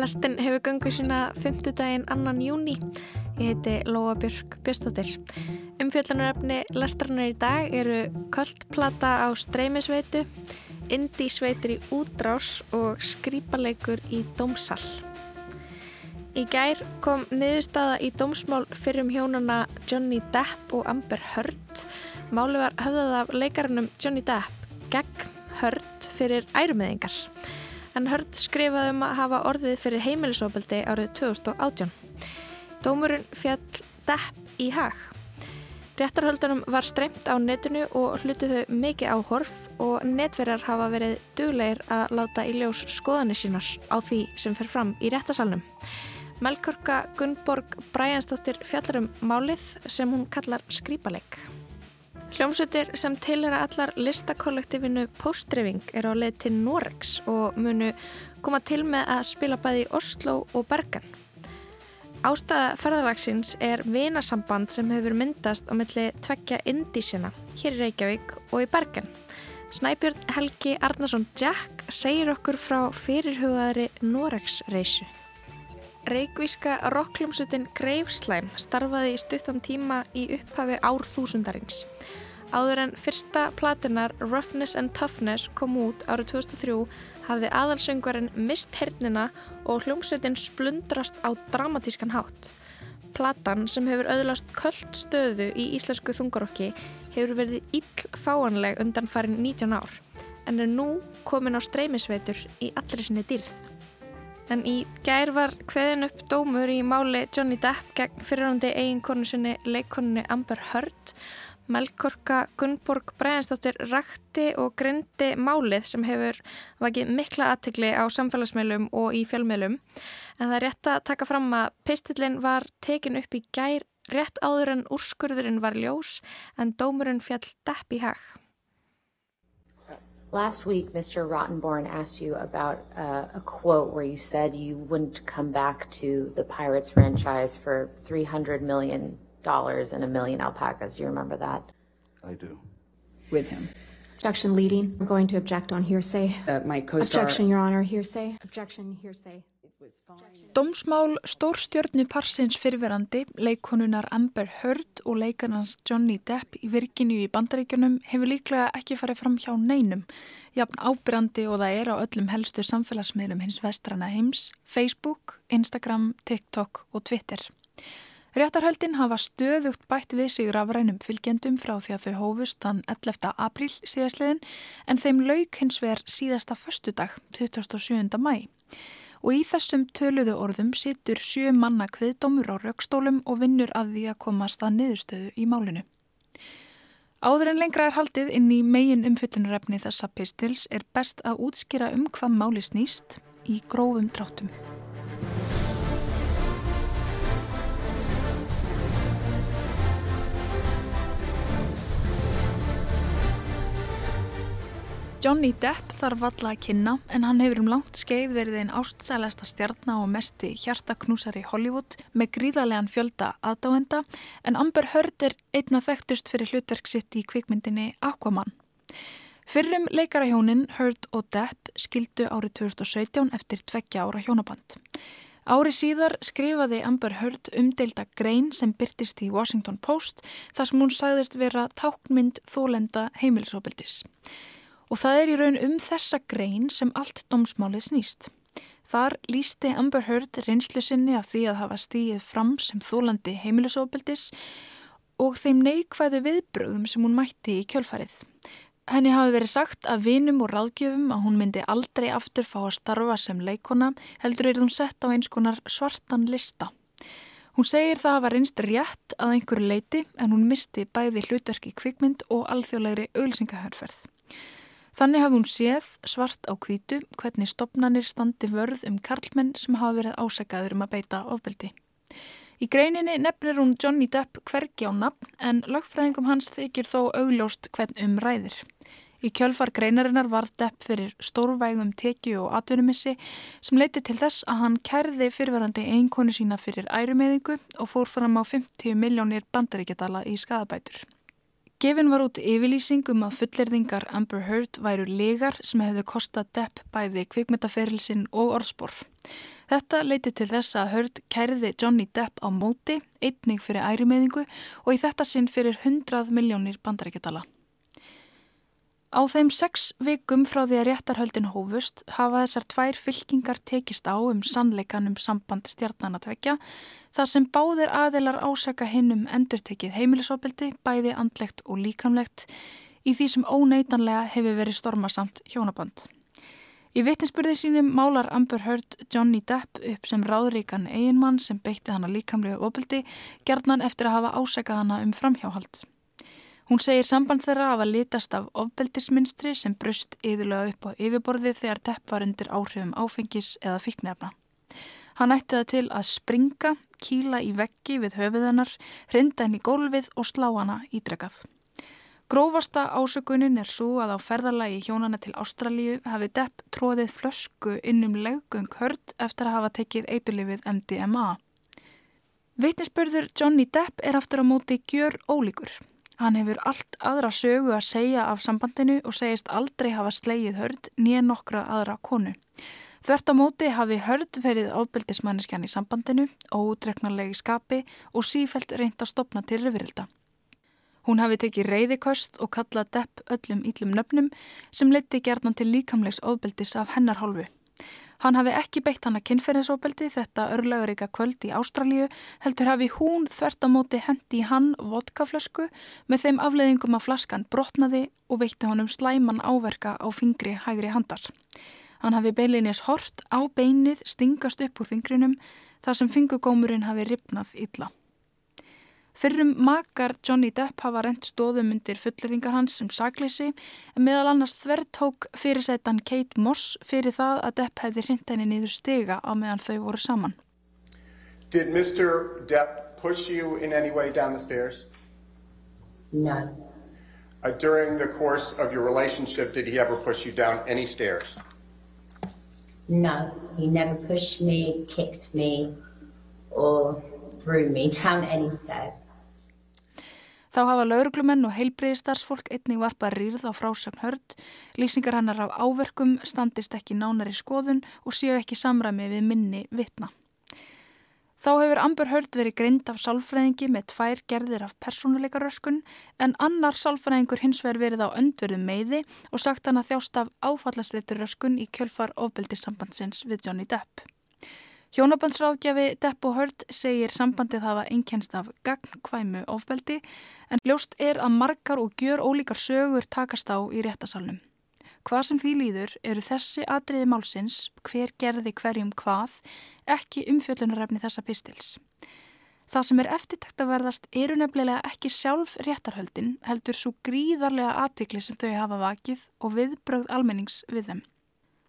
Lestin hefur göngu sína 5. daginn annan júni. Ég heiti Lóa Björk Björnstóttir. Umfjöldunaröfni lestranar í dag eru Köldplata á streymisveitu, Indísveitir í útrás og skrýpaleikur í Dómsall. Í gær kom niðurstaða í dómsmál fyrir um hjónana Johnny Depp og Amber Heard. Máli var höfðað af leikarinnum Johnny Depp gegn Heard fyrir ærumeðingar en Hörd skrifaði um að hafa orðið fyrir heimilisofbeldi árið 2018. Dómurinn fjall depp í hag. Réttarhöldunum var streymt á netinu og hlutið þau mikið áhorf og netverjar hafa verið duglegir að láta í ljós skoðanir sínar á því sem fer fram í réttasalnum. Melkorka Gunnborg Bræjansdóttir fjallar um málið sem hún kallar skrýpaleg. Hljómsveitir sem tilhera allar listakollektivinu Póstrefing er á leið til Norex og munu koma til með að spila bæði í Oslo og Bergen. Ástæða ferðalagsins er vinasamband sem hefur myndast á milli tveggja indísina hér í Reykjavík og í Bergen. Snæbjörn Helgi Arnason Jack segir okkur frá fyrirhugaðri Norex reysu. Reykvíska rocklumsutin Greifslæm starfaði í stuttan tíma í upphafi árþúsundarins. Áður en fyrsta platinar Roughness and Toughness kom út árið 2003 hafði aðalsöngvarinn mist hernina og hljómsutin splundrast á dramatískan hátt. Platan sem hefur auðlast köllt stöðu í íslensku þungarokki hefur verið ill fáanleg undan farin 19 ár en er nú komin á streymisveitur í allri sinni dýrð. En í gær var hveðin upp dómur í máli Johnny Depp gegn fyrirhandi eiginkonu sinni leikonunni Amber Heard. Melkorka Gunnborg Bræðinsdóttir rakti og grindi málið sem hefur vakið mikla aðtegli á samfélagsmeilum og í fjölmeilum. En það er rétt að taka fram að pistillin var tekin upp í gær rétt áður en úrskurðurinn var ljós en dómurinn fjall Depp í hag. Last week, Mr. Rottenborn asked you about uh, a quote where you said you wouldn't come back to the Pirates franchise for $300 million and a million alpacas. Do you remember that? I do. With him. Objection leading. I'm going to object on hearsay. Uh, my co-star... Objection, Your Honor. Hearsay. Objection, hearsay. Dómsmál stórstjörnu parsins fyrverandi, leikonunar Amber Heard og leikarnans Johnny Depp í virkinu í bandaríkjunum hefur líklega ekki farið fram hjá neinum, jafn ábyrrandi og það er á öllum helstu samfélagsmiðlum hins vestrana heims, Facebook, Instagram, TikTok og Twitter. Réttarhöldin hafa stöðugt bætt við sig rafrænum fylgjendum frá því að þau hófust þann 11. apríl síðastliðin en þeim lauk hins ver síðasta förstudag, 27. mæ og í þessum töluðu orðum situr sjö manna kviðdómur á raukstólum og vinnur að því að komast að niðurstöðu í málinu. Áður en lengra er haldið inn í megin umfyllunarefni þessa pistils er best að útskýra um hvað máli snýst í grófum dráttum. Johnny Depp þarf valla að kynna en hann hefur um langt skeið verið einn ástsælesta stjarná og mesti hjartaknúsari Hollywood með gríðarlegan fjölda aðdáenda en Amber Heard er einna þekktust fyrir hlutverk sitt í kvikmyndinni Aquaman. Fyrrum leikarahjónin Heard og Depp skildu árið 2017 eftir tveggja ára hjónaband. Ári síðar skrifaði Amber Heard umdeilda grein sem byrtist í Washington Post þar sem hún sagðist vera tákmynd þólenda heimilisofbildis. Og það er í raun um þessa grein sem allt domsmálið snýst. Þar lísti Amber Heard reynslu sinni af því að hafa stíið fram sem þólandi heimilisofbildis og þeim neikvæðu viðbröðum sem hún mætti í kjölfarið. Henni hafi verið sagt að vinum og ráðgjöfum að hún myndi aldrei aftur fá að starfa sem leikona heldur er hún sett á eins konar svartan lista. Hún segir það að var reynst rétt að einhverju leiti en hún misti bæði hlutverki kvikmynd og alþjóðlegri auðsingahörferð. Þannig hafi hún séð svart á kvítu hvernig stopnarnir standi vörð um karlmenn sem hafa verið ásakaður um að beita ofbeldi. Í greininni nefnir hún Johnny Depp hvergi á nafn en lögfræðingum hans þykir þó augljóst hvern um ræðir. Í kjölfar greinarinnar var Depp fyrir stórvægum tekju og atvinnumissi sem leiti til þess að hann kærði fyrverandi einkonu sína fyrir ærumeðingu og fór fram á 50 miljónir bandaríkjadala í skadabætur. Gefin var út yfirlýsing um að fullirðingar Amber Heard væru legar sem hefðu kostað depp bæði kvikmyndaferilsinn og orðspor. Þetta leiti til þess að Heard kæriði Johnny Depp á móti, einning fyrir ærimeðingu og í þetta sinn fyrir 100 miljónir bandarækjadala. Á þeim sex vikum frá því að réttarhöldin hófust hafa þessar tvær fylkingar tekist á um sannleikan um samband stjarnanatvekja þar sem báðir aðilar ásaka hinn um endurtekið heimilisofbildi, bæði andlegt og líkamlegt í því sem óneitanlega hefur verið stormasamt hjónaband. Í vittinsburði sínum málar Amber Heard Johnny Depp upp sem ráðríkan eiginmann sem beitti hana líkamlega ofbildi gerðnan eftir að hafa ásakað hana um framhjáhald. Hún segir samband þeirra af að litast af ofbeldisminstri sem brust yðurlega upp á yfirborðið þegar tepp var undir áhrifum áfengis eða fíknefna. Hann ætti það til að springa, kíla í veggi við höfuðennar, hrinda henni gólfið og slá hana ídrekað. Grófasta ásökunin er svo að á ferðalagi hjónana til Ástralíu hafi Depp tróðið flösku innum leggung hörd eftir að hafa tekið eiturlifið MDMA. Veitnisbörður Johnny Depp er aftur á móti gjör ólíkur. Hann hefur allt aðra sögu að segja af sambandinu og segist aldrei hafa slegið hörd nýja nokkra aðra konu. Þvert á móti hafi hörd verið ábyldismanneskjan í sambandinu, ódreknarlegi skapi og sífælt reynd að stopna til röfurilda. Hún hafi tekið reyðikost og kallað depp öllum íllum nöfnum sem leti gerðan til líkamlegs ofbeldis af hennar hálfu. Hann hafi ekki beitt hann að kynferðisofbeldi þetta örlaguríka kvöld í Ástralíu heldur hafi hún þvert á móti hendi í hann vodkaflösku með þeim afleðingum að flaskan brotnaði og veitti honum slæman áverka á fingri hægri handar. Hann hafi beilinis hort á beinið stingast upp úr fingrinum þar sem fingugómurinn hafi ripnað illa. Fyrrum makar Johnny Depp hafa reynd stóðum undir fulleringar hans sem sakleysi en meðal annars þvertók fyrirsætan Kate Moss fyrir það að Depp hefði hrind henni niður stiga á meðan þau voru saman. Did Mr. Depp push you in any way down the stairs? No. Uh, during the course of your relationship, did he ever push you down any stairs? No. He never pushed me, kicked me, or threw me down any stairs. Þá hafa lauruglumenn og heilbreyðistarsfólk einnig varpað rýrð á frásögn hörd, lýsingar hannar af áverkum standist ekki nánari skoðun og séu ekki samræmi við minni vitna. Þá hefur Amber Hörd verið greind af sálfræðingi með tvær gerðir af persónuleikaröskun en annar sálfræðingur hins vegar verið á öndverðu meiði og sagt hann að þjást af áfallastreituröskun í kjölfar ofbeldisambandsins við Johnny Depp. Hjónabandsráðgjafi Depp og Hörd segir sambandið hafa einkennst af gagnkvæmu ofbeldi en ljóst er að margar og gjör ólíkar sögur takast á í réttasalnum. Hvað sem því líður eru þessi atriði málsins, hver gerði hverjum hvað, ekki umfjöllunarefni þessa pistils. Það sem er eftirtækt að verðast eru nefnilega ekki sjálf réttarhöldin heldur svo gríðarlega aðtikli sem þau hafa vakið og viðbrögð almennings við þeim.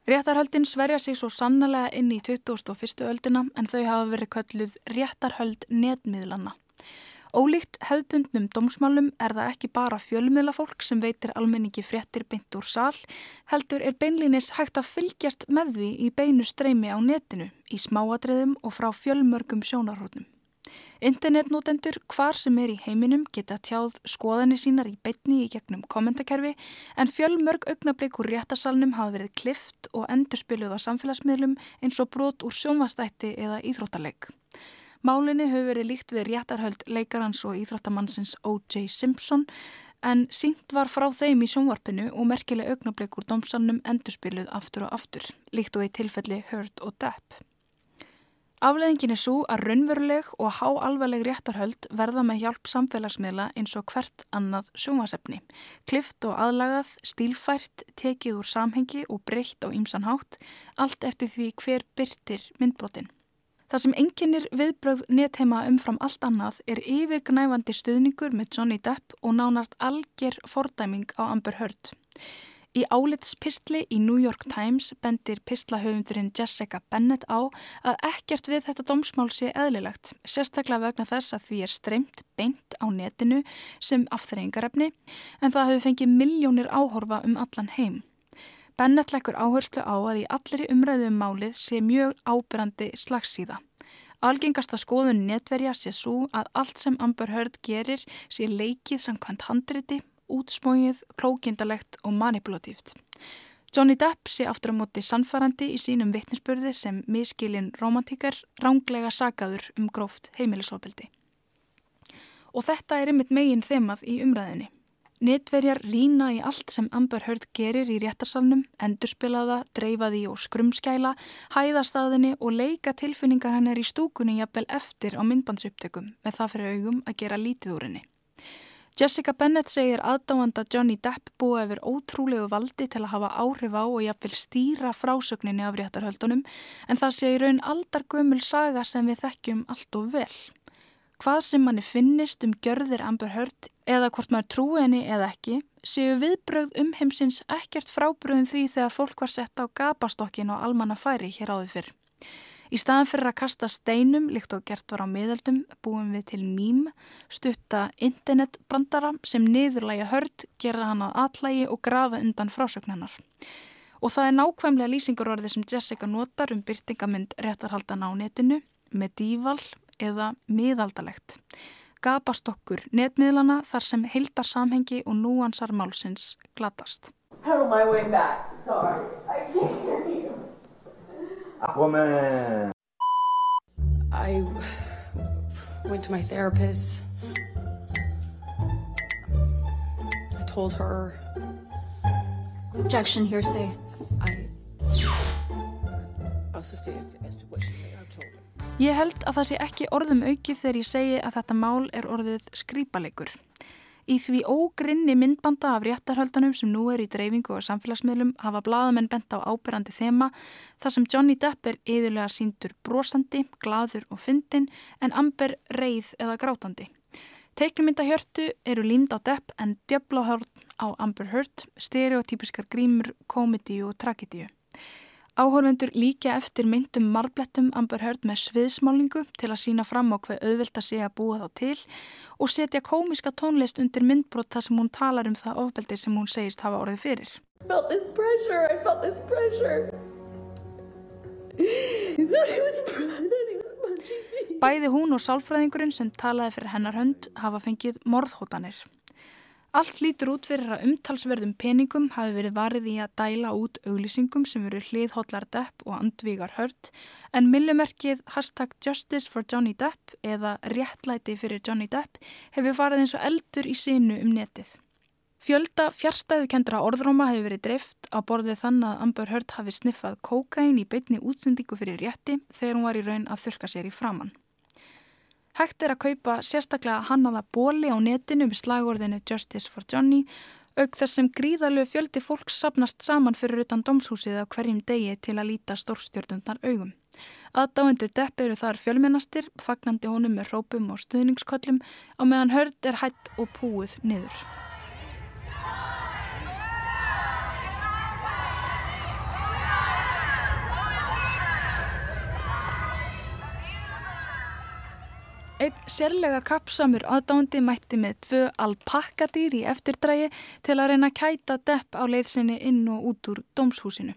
Réttarhöldin sverja sig svo sannlega inn í 2001. öldina en þau hafa verið kölluð réttarhöld netmiðlanna. Ólíkt hefðbundnum dómsmálum er það ekki bara fjölmiðlafólk sem veitir almenningi fréttir beint úr sál, heldur er beinlínis hægt að fylgjast með því í beinu streymi á netinu, í smáadreðum og frá fjölmörgum sjónarhóttnum. Internetnótendur hvar sem er í heiminum geta tjáð skoðanir sínar í beitni í gegnum kommentakerfi en fjölmörg augnablík úr réttasalnum hafa verið klift og endurspiluð á samfélagsmiðlum eins og brot úr sjónvastætti eða íþróttaleg. Málinni hefur verið líkt við réttarhöld leikarans og íþróttamannsins O.J. Simpson en sínt var frá þeim í sjónvarpinu og merkileg augnablík úr domsalnum endurspiluð aftur og aftur, líkt og í tilfelli Hurt og Depp. Afleðingin er svo að raunveruleg og háalvarleg réttarhöld verða með hjálp samfélagsmiðla eins og hvert annað sjónvasefni. Klift og aðlagað, stílfært, tekið úr samhengi og breytt á ýmsanhátt, allt eftir því hver byrtir myndbrotin. Það sem enginnir viðbröð netheima umfram allt annað er yfirgnæfandi stuðningur með Johnny Depp og nánast alger fordæming á Amber Heard. Í álitspistli í New York Times bendir pistlahöfundurinn Jessica Bennett á að ekkert við þetta dómsmál sé eðlilegt, sérstaklega vegna þess að því er streymt beint á netinu sem afþreyingarefni en það hefur fengið miljónir áhorfa um allan heim. Bennett leggur áherslu á að í allri umræðu um málið sé mjög ábyrrandi slagsíða. Algengasta skoðun netverja sé svo að allt sem Amber Heard gerir sé leikið samkvæmt handriti útsmóið, klókindalegt og manipulatíft. Johnny Depp sé aftur á móti sannfærandi í sínum vittnesbörði sem miskilin romantíkar ránglega sagaður um gróft heimilisofbildi. Og þetta er ymitt megin þemað í umræðinni. Netverjar rína í allt sem Amber Heard gerir í réttarsalnum, endurspilaða, dreifaði og skrumskæla, hæðastaðinni og leika tilfinningar hennar í stúkunni jafnvel eftir á myndbandsuptökum með það fyrir augum að gera lítið úr henni. Jessica Bennett segir aðdáanda Johnny Depp búið yfir ótrúlegu valdi til að hafa áhrif á og jafnvel stýra frásögninni af réttarhöldunum en það sé í raun aldar gömul saga sem við þekkjum allt og vel hvað sem manni finnist um gjörðir Amber Heard eða hvort maður trúi henni eða ekki, séu viðbröð um heimsins ekkert frábröðum því þegar fólk var sett á gapastokkin og almanna færi hér áður fyrr. Í staðan fyrir að kasta steinum, líkt og gert var á miðaldum, búum við til mým, stutta internetbrandara sem niðurlæga hörd, gera hann að atlægi og grafa undan frásögnarnar. Og það er nákvæmlega lýsingarorði sem Jessica notar um byrtingamind réttarhaldan á netinu, medieval eða miðaldalegt. Gapastokkur netmiðlana þar sem heildar samhengi og núansar málsins glatast. How am I way back? Sorry, I can't Aquaman! I went to my therapist. I told her. Objection, hearsay. I. Also stated as to what she Ég held að það sé ekki orðum aukið þegar ég segi að þetta mál er orðið skrýpalegur. Í því ógrinni myndbanda af réttarhöldanum sem nú er í dreifingu og samfélagsmiðlum hafa bladamenn bent á ábyrrandi þema þar sem Johnny Depp er yðurlega síndur brosandi, gladur og fyndin en Amber reið eða grátandi. Teiknumyndahjörtu eru límd á Depp en djöbláhörn á Amber Heard, stereotypiskar grímur, komedíu og tragedíu. Áhorfendur líka eftir myndum marblettum Amber Heard með sviðsmálingu til að sína fram á hver auðvilt að sé að búa þá til og setja komiska tónlist undir myndbrot þar sem hún talar um það ofbeldi sem hún segist hafa orðið fyrir. I felt this pressure, I felt this pressure. Bæði hún og sálfræðingurinn sem talaði fyrir hennar hönd hafa fengið morðhótanir. Allt lítur út fyrir að umtalsverðum peningum hafi verið varið í að dæla út auglýsingum sem veru hliðhóllar Depp og andvígar hört en millimerkið hashtag Justice for Johnny Depp eða réttlæti fyrir Johnny Depp hefur farið eins og eldur í sínu um netið. Fjölda fjärstæðu kendra orðróma hefur verið dreift á borðið þann að Amber Heard hafi sniffað kókain í beitni útsendingu fyrir rétti þegar hún var í raun að þurka sér í framann. Hægt er að kaupa sérstaklega hannaða bóli á netinu með slagorðinu Justice for Johnny auk þess sem gríðalög fjöldi fólks sapnast saman fyrir utan domshúsið á hverjum degi til að líta stórstjórnundar augum. Aðdáendur depp eru þar fjölmennastir, fagnandi honum með rópum og stuðningsköllum á meðan hörd er hætt og púið niður. Einn sérlega kapsamur aðdándi mætti með tvö alpakkadýr í eftirdrægi til að reyna að kæta depp á leiðsinni inn og út úr domshúsinu.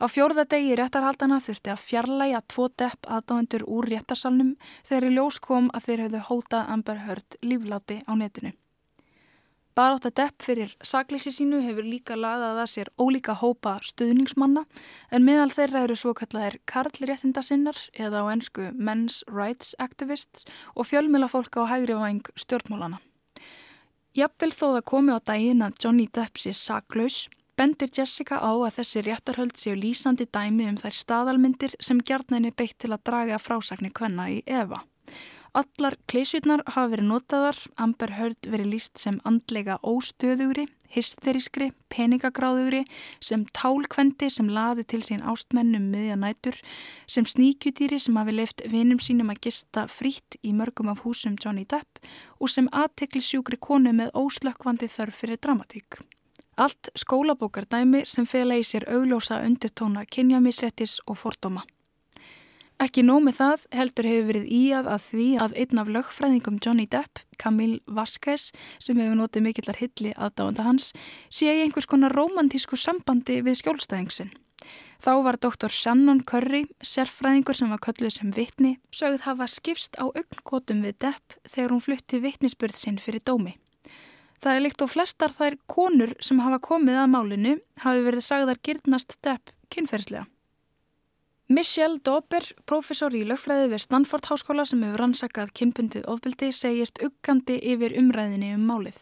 Á fjórða degi réttarhaldana þurfti að fjarlæga tvo depp aðdáendur úr réttarsalnum þegar í ljós kom að þeir höfðu hótað Amber Heard lífláti á netinu. Barátt að depp fyrir sakleysi sínu hefur líka laðað að sér ólíka hópa stuðningsmanna en meðal þeirra eru svo kallar karlréttindasinnar eða á ennsku Men's Rights Activists og fjölmjöla fólk á hægri væng stjórnmólana. Jafnvel þó það komi á daginn að Johnny Depp sé saklaus, bendir Jessica á að þessi réttarhöld séu lýsandi dæmi um þær staðalmyndir sem gjarnæni beitt til að draga frásagni kvenna í Eva. Allar kleysjurnar hafa verið notaðar, Amber Heard verið líst sem andlega óstöðugri, hysterískri, peningagráðugri, sem tálkvendi sem laði til sín ástmennum miðja nætur, sem sníkjutýri sem hafi leift vinum sínum að gista frít í mörgum af húsum Johnny Depp og sem aðtekli sjúkri konu með óslökkvandi þörf fyrir dramatík. Allt skólabókardæmi sem fela í sér auglósa undirtóna kynjamisrettis og fordóma. Ekki nómið það heldur hefur verið íað að því að einn af lögfræðingum Johnny Depp, Camille Vasquez, sem hefur notið mikillar hilli aðdáðanda hans, sé í einhvers konar romantísku sambandi við skjólstæðingsinn. Þá var doktor Shannon Curry, sérfræðingur sem var kölluð sem vittni, sögð hafa skipst á augnkvotum við Depp þegar hún flutti vittnisspörð sinn fyrir dómi. Það er líkt og flestar þær konur sem hafa komið að málinu hafi verið sagðar gyrnast depp kynferðslega. Michelle Dauber, professor í lögfræði við Stanford Háskóla sem hefur rannsakað kynbundið ofbeldi, segist uggandi yfir umræðinni um málið.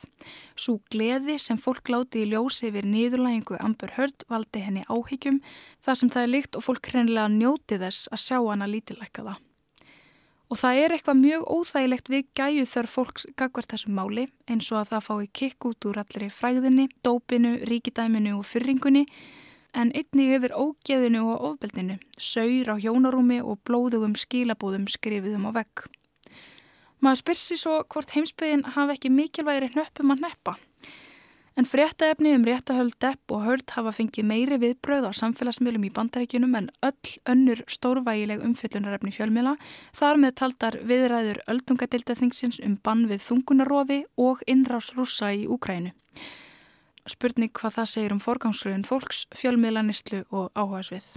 Svo gleði sem fólk láti í ljósi yfir nýðurlægingu Amber Heard valdi henni áhyggjum, það sem það er líkt og fólk hreinlega njóti þess að sjá hana lítilækka það. Og það er eitthvað mjög óþægilegt við gæju þörf fólks gagvart þessu máli eins og að það fái kikk út úr allri fræðinni, dópinu, ríkidæminu og fyrringunni en einni yfir ógeðinu og ofbeldinu, saur á hjónarúmi og blóðugum skilabóðum skrifiðum á vegg. Maður spyrsi svo hvort heimsbyðin hafa ekki mikilvægri hnöppum að neppa. En fréttaefni um réttahöld depp og hörd hafa fengið meiri viðbröð á samfélagsmiðlum í bandarækjunum en öll önnur stórvægileg umfyllunarefni fjölmiðla þar með taldar viðræður öldungadildaþingsins um bann við þungunarofi og innrás rúsa í Úkrænu. Spurning hvað það segir um forgangsröðun fólks, fjölmiðlanistlu og áhugaðsvið.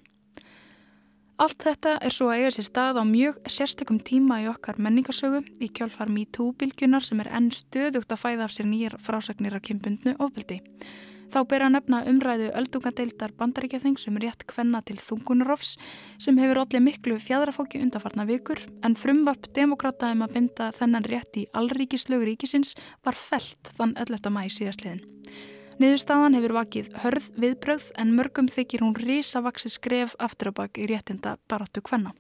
Allt þetta er svo að eiga sér stað á mjög sérstökum tíma í okkar menningarsögu í kjálfar MeToo-bylgjunar sem er enn stöðugt að fæða af sér nýjar frásagnir af kynbundnu ofbeldi. Þá ber að nefna umræðu öldungadeildar bandaríkjaþing sem rétt kvenna til þungunarofs sem hefur allir miklu fjadrafóki undarfarna vikur en frumvarp demokrata um að binda þennan rétt í allríkislögur ríkisins var felt þann 11. mæ síðastliðin. Niðurstaðan hefur vakið hörð viðbrögð en mörgum þykir hún risavaksi skref aftur á bak í réttinda baráttu kvenna.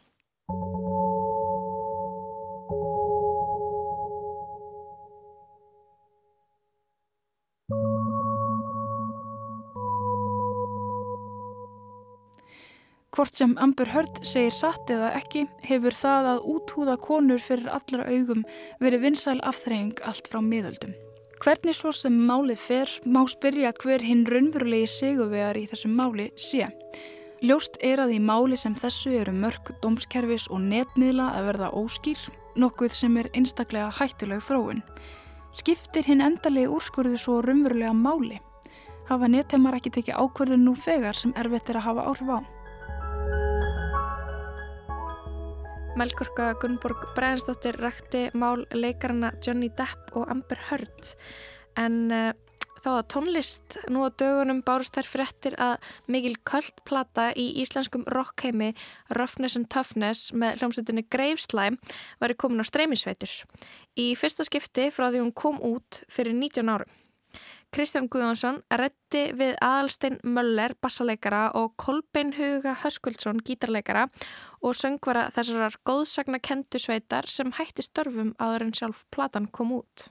Hvort sem Amber Heard segir satt eða ekki hefur það að úthúða konur fyrir allra augum verið vinsæl afþreying allt frá miðöldum. Hvernig svo sem máli fer má spyrja hver hinn raunverulegi seguvegar í þessum máli sé. Ljóst er að í máli sem þessu eru mörg dómskerfis og netmiðla að verða óskýr, nokkuð sem er einstaklega hættuleg þróun. Skiptir hinn endalegi úrskurðu svo raunverulega máli? Hafa nettemar ekki tekið ákvörðun nú þegar sem erfitt er að hafa áhrif á? Melgurka Gunnborg Bræðinsdóttir rækti mál leikarana Johnny Depp og Amber Heard. En uh, þá að tónlist. Nú á dögunum bárust þær fréttir að mikil köldplata í íslenskum rockheimi Roughness and Toughness með hljómsveitinni Graveslæm var komin á streymisveitur. Í fyrsta skipti frá því hún kom út fyrir 19 árum. Kristján Guðjónsson rétti við Aðalstein Möller, bassaleikara og Kolbein Huga Höskuldsson, gítarleikara og söngvara þessarar góðsagna kendusveitar sem hætti störfum aður en sjálf platan kom út.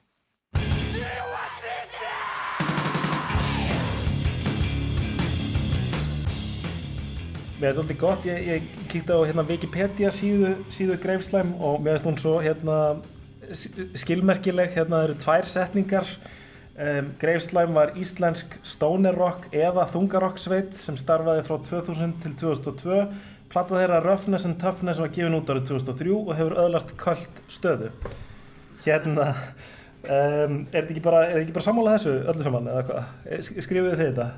Mér finnst alltaf gott, ég, ég kíkti á hérna, Wikipedia síðu, síðu Greifslæm og mér finnst hún svo hérna, skilmerkileg, hérna eru tvær setningar um, Greifslæm var íslensk stoner rock eða þungarock sveit sem starfaði frá 2000 til 2002 Plata þeirra Roughness and Toughness var gefin út árið 2003 og hefur öðlast kvöld stöðu. Hérna, um, er þetta ekki bara, bara sammálað þessu öllu saman eða hvað? Skrifuðu þið þetta?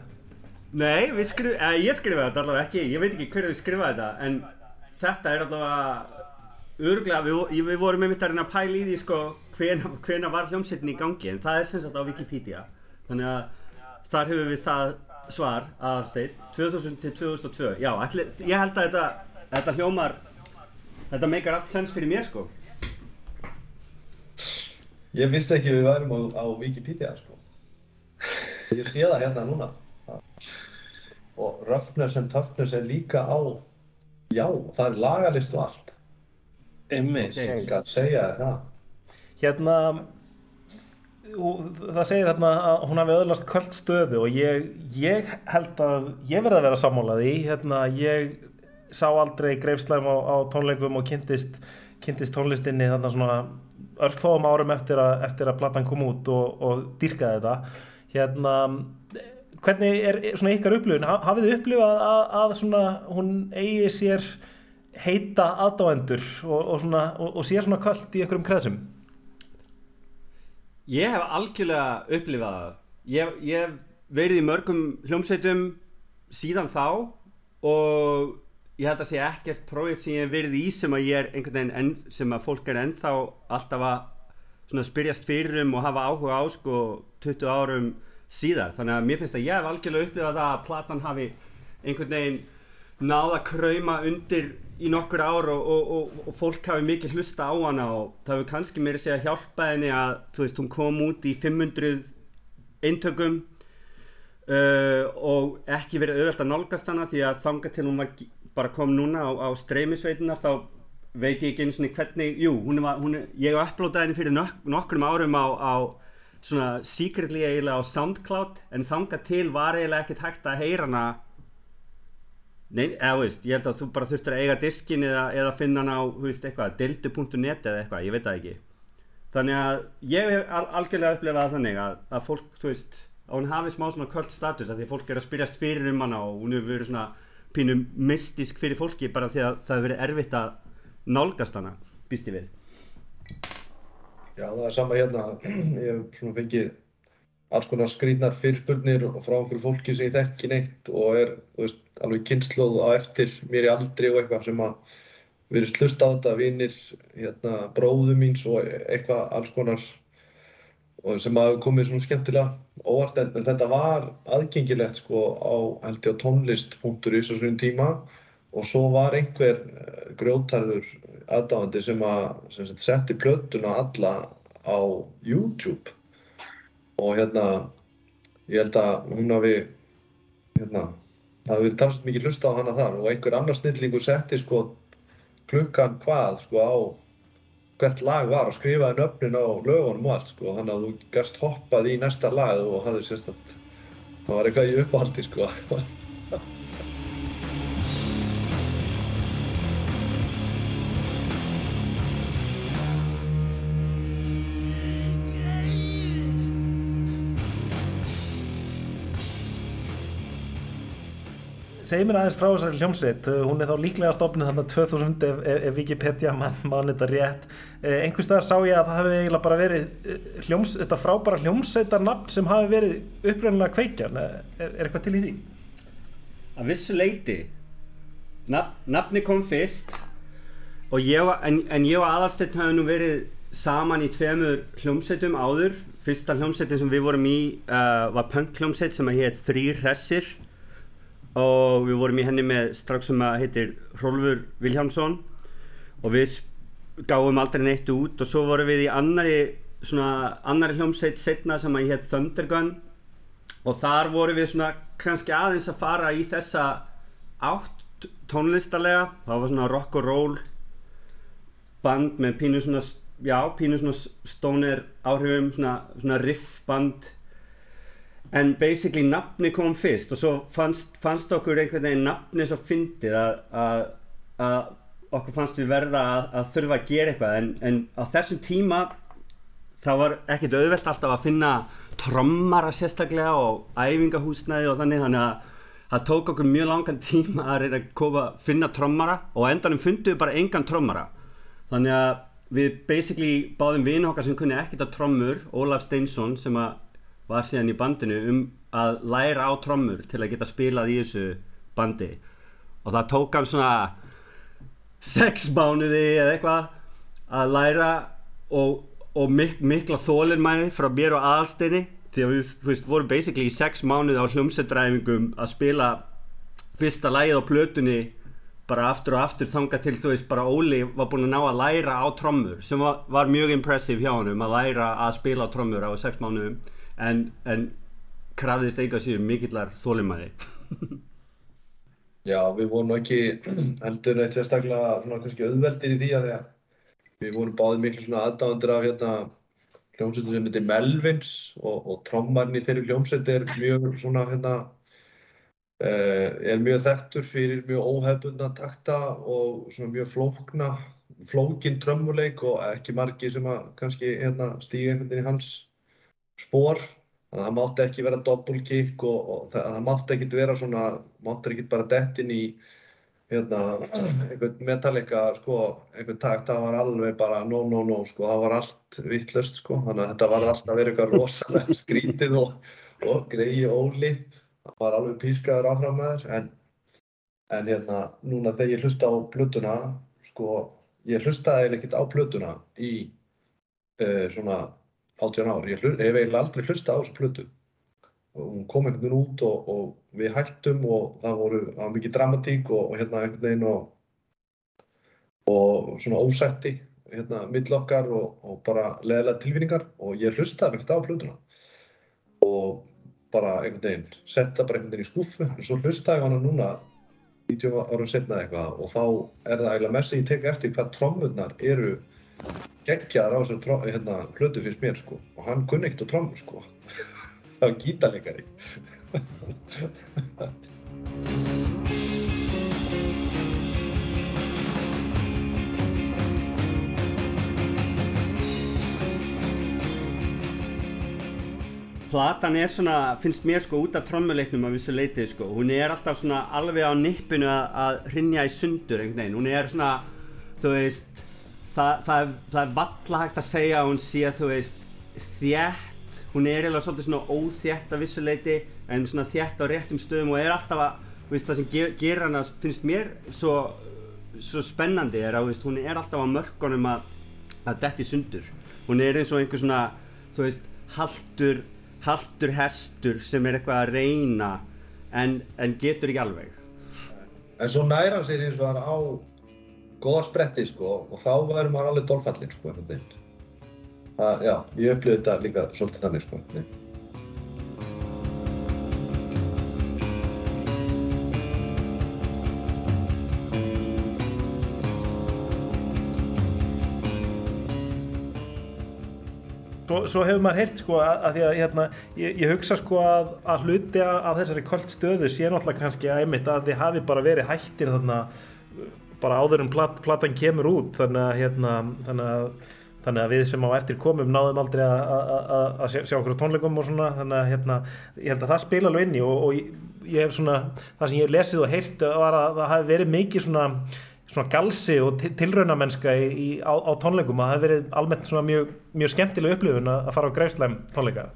Nei, skrif, eh, ég skrifaði þetta allavega ekki, ég veit ekki hverju þið skrifaði þetta, en þetta er allavega öruglega, við, við vorum einmitt að reyna að pæla í því sko hvena, hvena var hljómsveitin í gangi, en það er sem sagt á Wikipedia, þannig að þar hefur við það svar aðalsteit 2000 til 2002 já, ætli, ég held að þetta, þetta hljómar þetta meikar allt sens fyrir mér sko. Ég vissi ekki við værum á, á Wikipedia sko. Ég sé það hérna núna. Og Roughness and Toughness er líka á já, það er lagalist og allt einmitt. Ég kann segja það. Hérna það segir hérna að hún hafi öðlast kvöld stöðu og ég, ég held að ég verði að vera sammálaði hérna ég sá aldrei greifslæm á, á tónleikum og kynntist, kynntist tónlistinni þarna svona örfóðum árum eftir að, eftir að platan kom út og, og dýrkaði þetta. Hérna hvernig er svona ykkar upplifun? Hafið þið upplifað að, að svona hún eigi sér heita aðdáendur og, og, svona, og, og sér svona kvöld í einhverjum kreðsum Ég hef algjörlega upplifað það. Ég, hef verið í mörgum hljómsveitum síðan þá og ég held að sé ekkert prójekt sem ég hef verið í sem að ég er einhvern veginn enn, sem að fólk er ennþá alltaf að spyrjast fyrir um og hafa áhuga á sko 20 árum síðar þannig að mér finnst að ég hef algjörlega upplifað það að platan hafi einhvern veginn náða að krauma undir í nokkur ár og, og, og, og fólk hafi mikið hlusta á hana og það hefur kannski meira segja hjálpa henni að þú veist hún kom út í 500 eintökum uh, og ekki verið auðvelt að nálgast hana því að þanga til hún var bara kom núna á, á streymisveitunar þá veit ég ekki einu svona hvernig, jú, hún var, hún er, ég upplótaði henni fyrir nok nokkrum árum á, á svona secretly eiginlega á Soundcloud en þanga til var eiginlega ekkert hægt að heyra hana Nei, eða veist, ég held að þú bara þurftir að eiga diskin eða, eða finna hann á, þú veist, eitthvað, dildu.net eða eitthvað, ég veit það ekki. Þannig að ég hef al algjörlega upplifað það þannig að, að fólk, þú veist, að hún hafi smá svona kvöld status að því að fólk er að spyrjast fyrir um hana og hún hefur verið svona pínum mystisk fyrir fólki bara því að það hefur verið erfitt að nálgast hana, býst ég við. Já, það er sama hérna, ég hef svona fengið alls konar skrýtnar fyrirspurnir frá einhverju fólki sem ég þekki neitt og er, veist, alveg kynnslóð á eftir mér í aldri og eitthvað sem að verið hlusta á þetta, vinir, hérna, bróðu míns og eitthvað alls konar og sem hafa komið svona skemmtilega óvart. En, þetta var aðgengilegt sko á, held ég á tónlist.is á svona tíma. Og svo var einhver eh, grjótarður aðdáðandi sem að setti plötuna alla á YouTube og hérna ég held að hún hafi hérna, það hafi talsvægt mikið hlusta á hana þar. Og einhver annar snillingur setti sko klukkan hvað sko á hvert lag var og skrifaði nöfnin á lögunum og allt sko. Þannig að þú gæst hoppað í næsta lag og hafði sérstætt það var eitthvað í uppáhaldi sko Segð mér aðeins frá þessari hljómsveit, Uh, hún er þá líklega stofnuð þannig 2000 ef, ef, Wikipedia mann mann þetta rétt. Eh, einhvers staðar sá ég að það hefði eiginlega bara verið eh, hljós, þetta frábæra hljómsveitarnafn sem hafi verið upprænlega kveikjan. Er, er eitthvað til í því? Að vissu leiti, nafn, nafni kom fyrst ég en, en ég og Aðalsteinn hafði nú verið saman í tveimur hljómsveitum áður. Fyrsta hljómsveitin sem við vorum í uh, var punk hljómsveit sem að hétt Þrýr Hressir og við vorum í henni með strax sem að heitir Hrólfur Viljámsson og við gáum aldrei neitt út. Og svo vorum við í annari svona annari hljómsveit setna sem að hétt Thundergun og þar vorum við svona kannski aðeins að fara í þessa átt tónlistarlega. Það var svona rock and roll band með pínu svona já, pínu svona stoner áhrifum svona, svona riff band en basically nafni kom fyrst og svo fannst, fannst okkur einhvern veginn nafni svo fyndið að, að, að okkur fannst við verða að, að þurfa að gera eitthvað. En, en á þessum tíma það var ekkert auðvelt alltaf að finna trommara sérstaklega og æfingahúsnæði og þannig. Þannig að það tók okkur mjög langan tíma að reyna að koma, finna trommara og endanum fundum við bara engan trommara. Þannig að við basically báðum vinn okkar sem kunni ekkert á trommur Ólaf Steinsson sem að var síðan í bandinu um að læra á trommur til að geta spilað í þessu bandi. Og það tók hann svona sex mánuði eða eitthvað að læra og, og mik mikla þólinmæði frá mér og aðalsteini því að við veist, vorum basically í sex mánuði á hljómsveitræfingum að spila fyrsta lægið á plötunni bara aftur og aftur þanga til þú veist bara Óli var búinn að ná að læra á trommur sem var, var mjög impressive hjá honum að læra að spila á trommur á sex mánuðum en, en krafðist eiga sér mikillar þólimæði Já, við vorum ekki heldur eitt sérstaklega svona kannski auðveldir í því að við vorum báðið miklu svona aðdáðandir af hérna hljómsveitum sem heitir Melvins og, og trommarinn í þeirri hljómsveit er mjög svona hérna uh, er mjög þekktur fyrir mjög óhefbundna takta og svona mjög flókna flókin trömmuleik og ekki margi sem að kannski hérna stíga einhvern veginn í hans spór þannig að það mátti ekki vera double kick og, og það, það mátti ekki vera svona mátti ekki bara dett inn í hérna, einhvern metallica sko, einhvern takt, það var alveg bara no, no, no, sko, það var allt vittlust, sko, þannig að þetta var alltaf verið eitthvað rosalega skrítið og, og greiði óli, það var alveg pískaður áfram með þér, en, en hérna, núna þegar ég hlusta á plötuna, sko, ég hlustaði ekkert á plötuna í uh, svona 18 ár. Ég hef eiginlega aldrei hlustað á þessu plötu. Og hún kom einhvern veginn út og, og við hættum og það voru mikið dramatík og, og hérna einhvern veginn og, og svona ósætti hérna mill okkar og, og bara leðilega tilfinningar og ég hlustaði ekkert á plötuna og bara einhvern veginn setta bara einhvern veginn í skúffu en svo hlustaði hana núna 90 árum setna eitthvað og þá er það eiginlega mest að ég tek eftir hvað trommurnar eru geggjaðar á trom- hérna, plötu finnst mér sko. Og hann kunni ekkert á trommur sko. Það var gítarleikari. Platan er svona, finnst mér sko út af trommuleiknum af þessu leitið sko, hún er alltaf svona alveg á nippinu að, að hrinja í sundur einhvern veginn, hún er svona, þú veist, það, það, það er valla hægt að segja að hún sé, þú veist, þétt, hún er eiginlega svolítið svona óþétt af þessu leiti, en svona þétt á réttum stöðum og er alltaf að, veist, það sem ge gerir hana, finnst mér svo, svo spennandi er að, veist, hún er alltaf á mörkunum að, að detti sundur, hún er eins og einhver svona, þú veist, haltur, haltur hestur sem er eitthvað að reyna en, en getur ekki alveg. En svo næra hann sér eins og hann á góða spretti sko og þá verður maður alveg dolfallinn sko einhvern veginn það, já, ég upplifði þetta líka svolítið þannig sko. Svo, svo hefur maður heyrt sko að, að því að hérna, ég, ég hugsa sko að, að hluti af þessari kvöld stöðu sé náttúrulega kannski að einmitt að þið hafi bara verið hættir þarna bara áður en plat, platan kemur út þannig að, hérna, þannig að þannig að við sem á eftir komum náðum aldrei að, sjá, sjá okkur á tónleikum og svona þannig að hérna, ég held að það spila alveg inn í og, og ég, ég hef svona það sem ég hef lesið og heyrt var að það hafi verið mikið svona svona galsi og í, á, á tónleikum að það hefur verið almennt svona mjög, mjög skemmtileg upplifun að fara á græsleim tónleika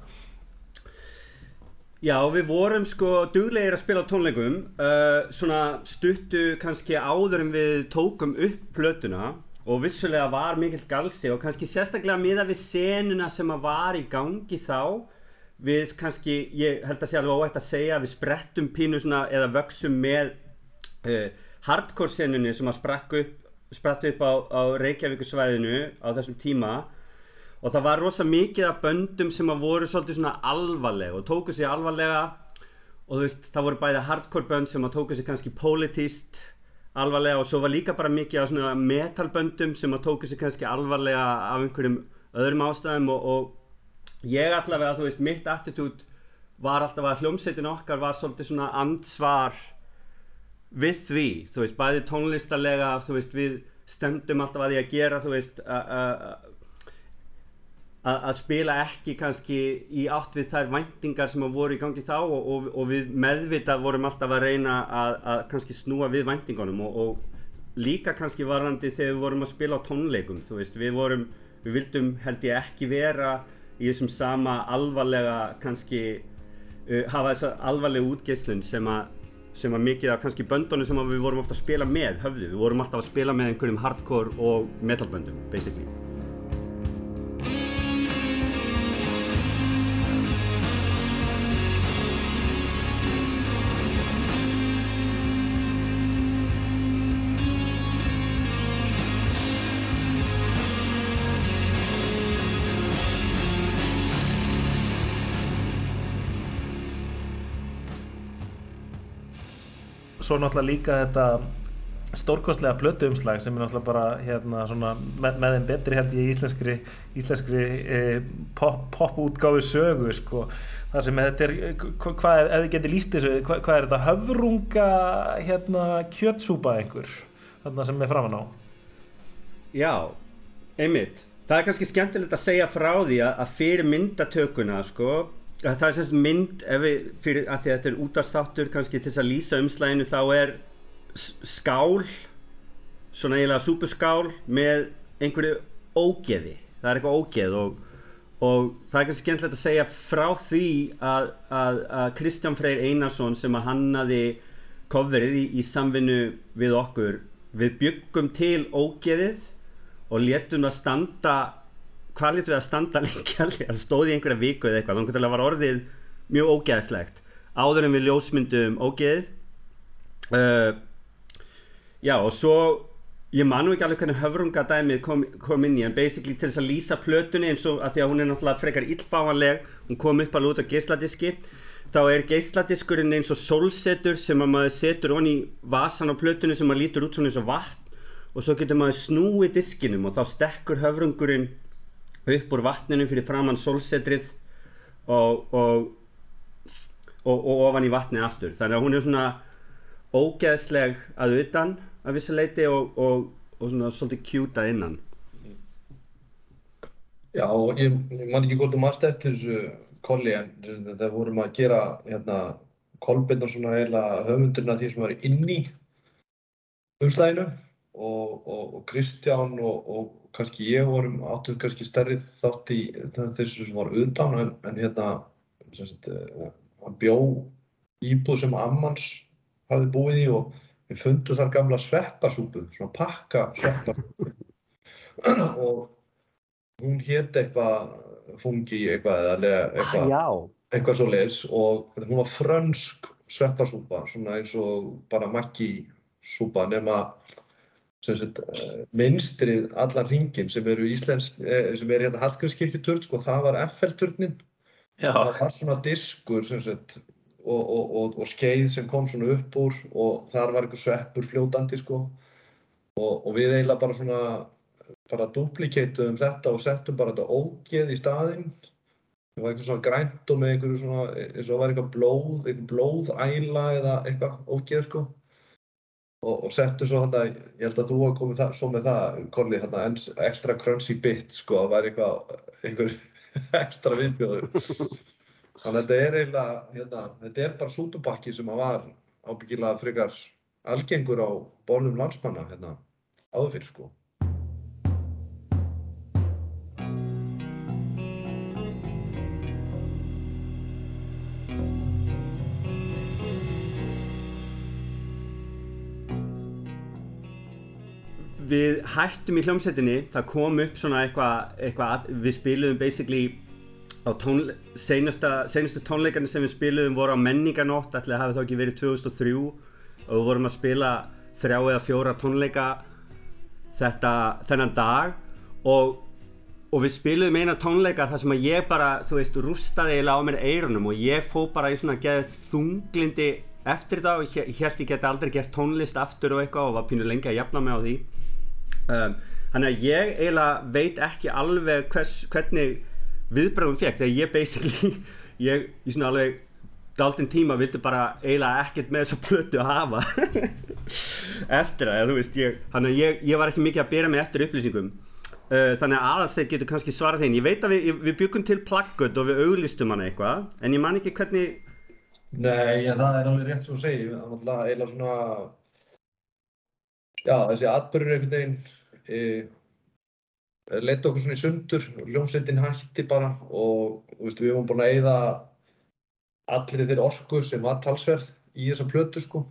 Já, við vorum sko duglegir að spila tónleikum uh, svona stuttu kannski áður en við tókum upp plötuna og vissulega var mikill galsi og kannski sérstaklega miða við senuna sem að var í gangi þá við kannski, ég held að sé alveg óætt að segja við sprettum pínu svona eða vöksum með uh, hardcore senunni sem að sprakk upp, upp á, á Reykjavíkusvæðinu á þessum tíma og það var rosa mikið af böndum sem að voru svolítið svona alvarlega og tóku sig alvarlega. Og þú veist það voru bæði hardcore bönd sem að tóku sig kannski politist alvarlega og svo var líka bara mikið af svona metalböndum sem að tóku sig kannski alvarlega af einhverjum öðrum ástæðum. Og, og ég allavega þú veist mitt attitút var alltaf að hljómsveitin okkar var svolítið svona ansvar við því, þú veist, bæði tónlistarlega, þú veist, við stemdum alltaf að því að gera, þú veist, að spila ekki kannski í átt við þær væntingar sem voru í gangi þá og, og, og við meðvitað vorum alltaf að reyna að, að kannski snúa við væntingunum og, og líka kannski varandi þegar við vorum að spila á tónleikum, þú veist, við vorum, við vildum held ég ekki vera í þessum sama alvarlega kannski, uh, hafa þessa alvarlega útgeislun sem að sem var mikið af kannski böndunum sem við vorum ofta að spila með höfðu. Við vorum alltaf að spila með einhverjum hardcore og metalböndum, basically. Svo náttúrulega líka þetta stórkostlega plötu umslag sem er náttúrulega bara hérna svona með, með þeim betri held ég íslenskri, íslenskri eh, pop, pop sögu sko. Það sem þetta er, hvað ef þið getur líst þessu, hvað, hvað er þetta? Höfrunga hérna kjötsúpa einhver þarna sem er framan á? Já, einmitt. Það er kannski skemmtilegt að segja frá því að fyrir myndatökuna sko það er semst mynd við, fyrir, að því að þetta er útastáttur kannski til þess að lýsa umslæðinu þá er skál svona eiginlega súpuskál með einhverju ógeði. Það er eitthvað ógeð og, og það er kannski skemmtilegt að segja frá því að, að, að Kristján Freyr Einarsson sem að hannaði coverið í, í samvinnu við okkur við byggum til ógeðið og léttum að standa hvað lítur við að standa alveg, það stóði einhverja viku eða eitthvað, þannig að það var orðið mjög ógeðslegt. Áður en við ljósmyndum ógeðið uh, já og svo ég man nú ekki alveg hvernig höfrungadæmið kom, kom inn í en basically til þess að lýsa plötunni eins og að því að hún er náttúrulega frekar illfáanleg hún kom upp alveg út á geisladiski þá er geisladiskurinn eins og sólsetur sem að maður setur onni vasan á plötunni sem maður lítur út svona eins og vatn og svo getur maður snúið diskinum og þá stekkur höfrungurinn upp úr vatninu fyrir framann sólsetrið og, og, og, og ofan í vatni aftur. Þannig að hún er svona ógeðsleg að utan að vissu leiti og, svona svolítið að innan. Já, ég, ég man ekki hvort þú mannst eftir þessu kolli en það vorum að gera hérna kolbinn og svona eiginlega höfundurinn af því sem var inn í umslæðinu og, og, og Kristján og, og kannski ég vorum áttur kannski stærri þátt í þessu sem var utan en, en hérna sagt, uh, hann bjó íbúð sem ammans hafði búið í og við fundum þar gamla sveppasúpu, svona pakka sveppasúpu. Og hún hétt eitthvað fungi eitthvað eða eitthvað, ah, eitthvað svo leis og hún var frönsk sveppasúpa, svona eins og bara makki súpa nema sagt, minnstrið allan hringin sem eru íslensk, sem er hérna Hallgrímskirkjuturn, sko, það var FL-turnin það var svona diskur sagt og, og, og, og skeið sem kom svona upp úr og þar var einhver sveppur fljótandi sko. Og við eiginlega bara svona bara duplikeituðum þetta og settum bara þetta ógeð í staðinn. Það var eitthvað svona grænt og með einhverju svona eins og það var eitthvað blóð, eitthvað blóðæla eða eitthvað ógeð sko og, og settum svo þetta, ég held að þú hafa komið það, svo með það, Kolli, þetta extra crunchy bit sko, það var eitthvað einhver ekstra viðbjóður þannig að þetta er eiginlega, hérna, þetta er bara sútupakki sem að var ábyggilega frekar algengur á bólum landsmanna hérna áður fyrir sko. Við hættum í hljómsveitinni, það kom upp svona eitthvað, eitthva, við spiluðum basically á tónle seinastu tónleikarnir sem við spiluðum voru á menninganótt, ætlaði að hafa þá ekki verið 2003 og við vorum að spila þrjá eða fjóra tónleika þetta, þennan dag. Og, og við spiluðum eina tónleika þar sem að ég bara, þú veist, rústaði eiginlega á mér eirunum og ég fó bara í svona geðið þunglindi eftir það og ég held ég geti aldrei gert tónlist aftur og eitthvað og var pínu lengi að jafna mig á því um, þannig að ég eiginlega veit ekki alveg hvers, hvernig viðbröðum fekk þegar ég basically ég í svona alveg daldinn tíma vildi bara eiginlega ekkert með þessa plötu að hafa. Eftir það, þú veist ég, þannig að ég, ég var ekki mikið að bera mig eftir upplýsingum. Uh, þannig að aðalsteir getur kannski svarað þeim. Ég veit að við, við byggum til plaggut og við auglistum hann eitthvað en ég man ekki hvernig Nei, en það er alveg rétt sem þú segir, það er náttúrulega eiginlega svona, já þessi atbyrður einhvern veginn leta okkur svona í sundur, ljómsveitin hætti bara og veist, við höfum búin að eyða allir þeirri orku sem var talsverð í þessa plötu sko,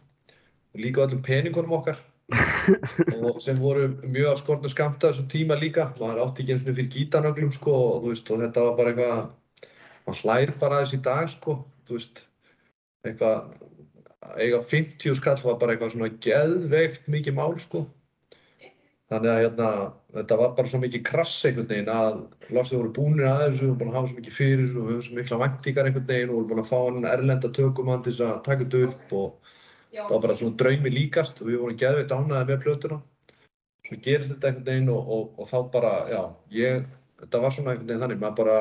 og líka öllum peningunum okkar. Og sem voru mjög af skortnu skamta þessum tíma líka, maður átti ekki eins og fyrir gítanöglum sko og, veist, og þetta var bara eitthvað, maður hlær bara þess í dag sko, þú veist. Eitthvað eiga 50 skall var bara eitthvað svona geðveikt mikið mál sko þannig að hérna, þetta var bara svo mikið krass einhvern veginn að lásið voru búinir að þessu og búin að hafa svo mikið fyrir þessu og höfum svo mikla væntingar einhvern veginn og voru búin að fá hann erlenda tökumann til þess að taka þetta upp og það var bara svona draumi líkast og við vorum geðveikt ánæðið með plötuna svo gerist þetta einhvern veginn og, og, og þá bara, já, ég þetta var svona einhvern veginn þannig, maður bara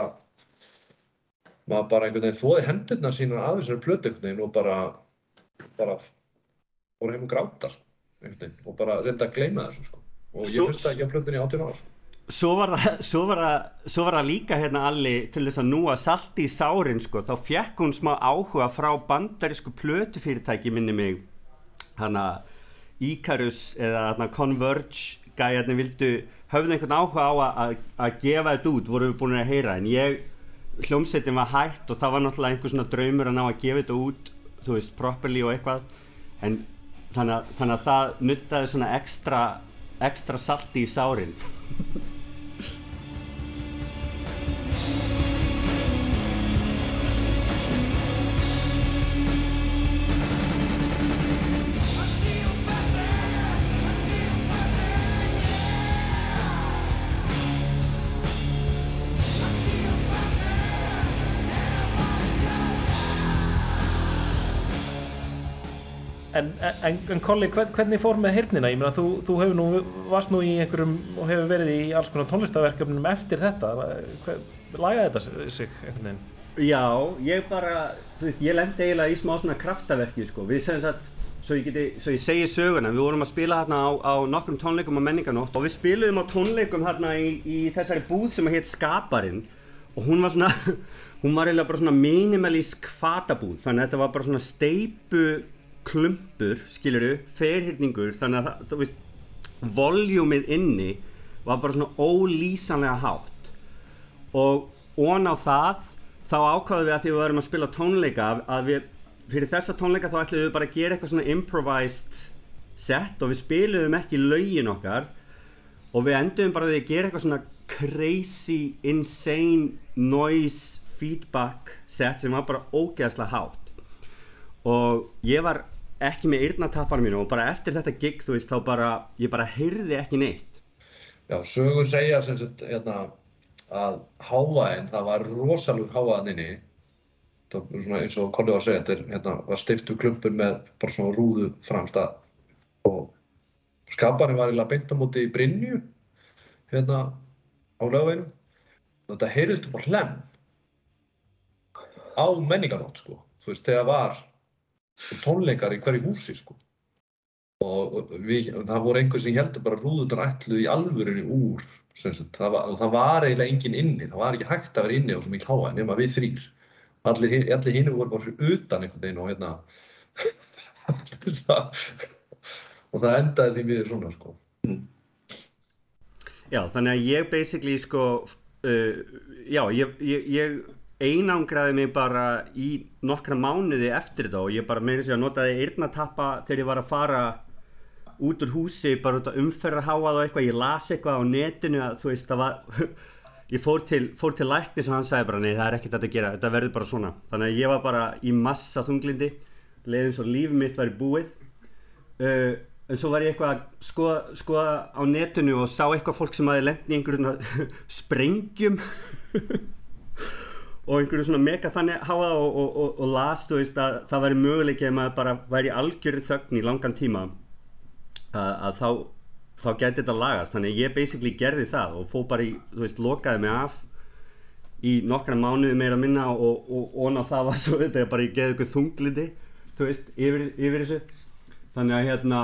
maður bara einhvern veginn þóði hendurna sína að þessari plötu einhvern veginn og bara bara voru heim og gráta og bara reynda að gleyma þessu sko. Og ég hlusta ekki á átjón ára sko. Svo var, það, svo, var það, svo var það líka hérna allir til þess að núa salti í sárin sko, þá fjekk hún smá áhuga frá bandarísku plötufyrirtæki minni mig. Hana Icarus eða hana Converge gæjarnir vildu, höfðu einhvern áhuga á að, gefa þetta út, voru við búin að heyra. En ég hljómsettin var hægt og það var náttúrulega einhver svona draumur að ná að gefa þetta út þú veist, properly og eitthvað. En þannig að, þannig að það nuttaði svona ekstra ekstra salti í sárin En, en, en Kolli, hvern, hvernig fór með hirnina? Ég meina, þú, þú hefur nú, varst nú í einhverjum og hefur verið í alls konar tónlistaverkefnum eftir þetta. Lagaði þetta sig einhvern veginn? Já, ég bara, þú veist, ég lendi eiginlega í smá svona kraftaverki, sko. Við sem sagt, svo ég, geti, svo ég segi söguna, við vorum að spila hérna á, á nokkrum tónleikum á menninganótt og við spiluðum á tónleikum hérna í, í þessari búð sem heit Skaparinn og hún var svona, hún var eiginlega bara svona minimalísk fatabúð, þannig að þetta var bara svona steipu klumpur, skiluru, ferhyrningur, þannig að það, þú voljúmið inni var bara svona ólýsanlega hátt. Og ón á það þá ákvaðum við að því við varum að spila tónleika að við, fyrir þessa tónleika þá ætlum við bara að gera eitthvað svona improvised set og við spilum ekki laugin okkar. Og við endum bara að gera eitthvað svona crazy, insane noise feedback set sem var bara ógeðslega hátt. Og ég var ekki með yrnatappar mínu og bara eftir þetta gig þú veist þá bara, ég bara heyrði ekki neitt. Já, sögur segja sem sagt, hérna, að hávaðin, það var rosalug hávaðan inni. Það var svona eins og Kolli var að segja, þetta hérna, var stiftu klumpur með bara svona rúðu framst að og skaparinn var eiginlega beint á móti í Brynju hérna á lögveginum þetta heyrðist upp á hlem á menninganótt sko, þú veist, þegar var tónleikar í hverju húsi sko. Og við, það voru einhver sem heldur bara rúðunar ætluð í alvörunni úr það var, og það var eiginlega engin inni það var ekki hægt að vera inni og svo mikil háa nema við þrýr allir, allir hinn voru bara fyrir utan einhvern veginn og hérna og það endaði því við svona sko. Já, þannig að ég basically sko uh, já, ég, ég, ég einangraði mig bara í nokkra mánuði eftir þetta og ég bara meira sér að notaði eirnatappa þegar ég var að fara út úr húsi bara út að umferra háað og eitthvað, ég las eitthvað á netinu að þú veist það var ég fór til, fór til læknis og hann sagði bara nei það er ekkert að gera, þetta verður bara svona. Þannig að ég var bara í massa þunglindi leiðin svo lífið mitt var í búið. Uh, en svo var ég eitthvað að skoða, skoða á netinu og sá eitthvað fólk sem hafi lengt í einhverjum sprengjum og einhverju svona mega þannig háa og, og, og, og las þú veist að það væri möguleik ef maður bara væri algjörði þögn í langan tíma að, að þá þá gæti þetta lagast, þannig ég basically gerði það og fó bara í, þú veist, lokaði mig af í nokkra mánuði meira minna og ón á það var svo þetta bara ég geði eitthvað þunglindi þú veist, yfir, yfir þessu. Þannig að hérna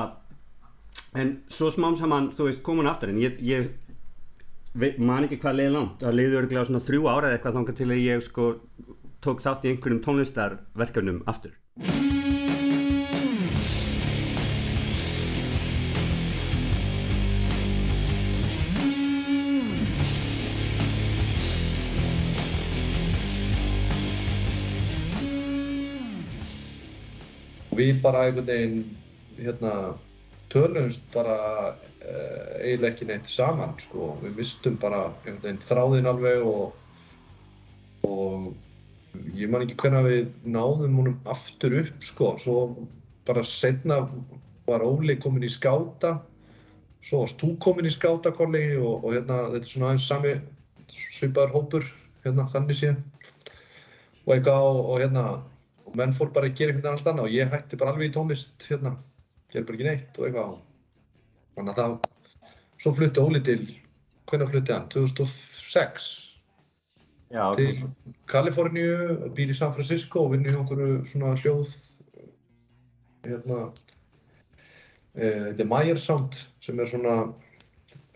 en svo smám saman, þú veist, komin aftur en ég, ég man ekki hvað leiði langt, það leiði örglega svona þrjú ára eða eitthvað þangar til að ég sko tók þátt í einhverjum tónlistarverkefnum aftur. Við bara einhvern veginn hérna, tölumst bara uh, eiginlega ekki neitt saman sko. við mistum bara þráðinn alveg og, og ég man ekki hvernig við náðum húnum aftur upp sko. svo bara setna var Óli komin í skáta svo varst þú komin í skáta Kolli og, og hérna, þetta er svona aðeins sami svipaður hópur hérna, þannig séð og eitthvað og, og hérna og menn fór bara að gera veginn allt annað og ég hætti bara alveg í tónlist hérna, gerði bara ekki neitt og eitthvað. Þannig að það, svo flutti Óli til hvernig flutti hann? 2006 Já, til Kaliforníu, býr í San Francisco og vinni í okkur svona hljóð hérna e, þetta er Meyer Sound sem er svona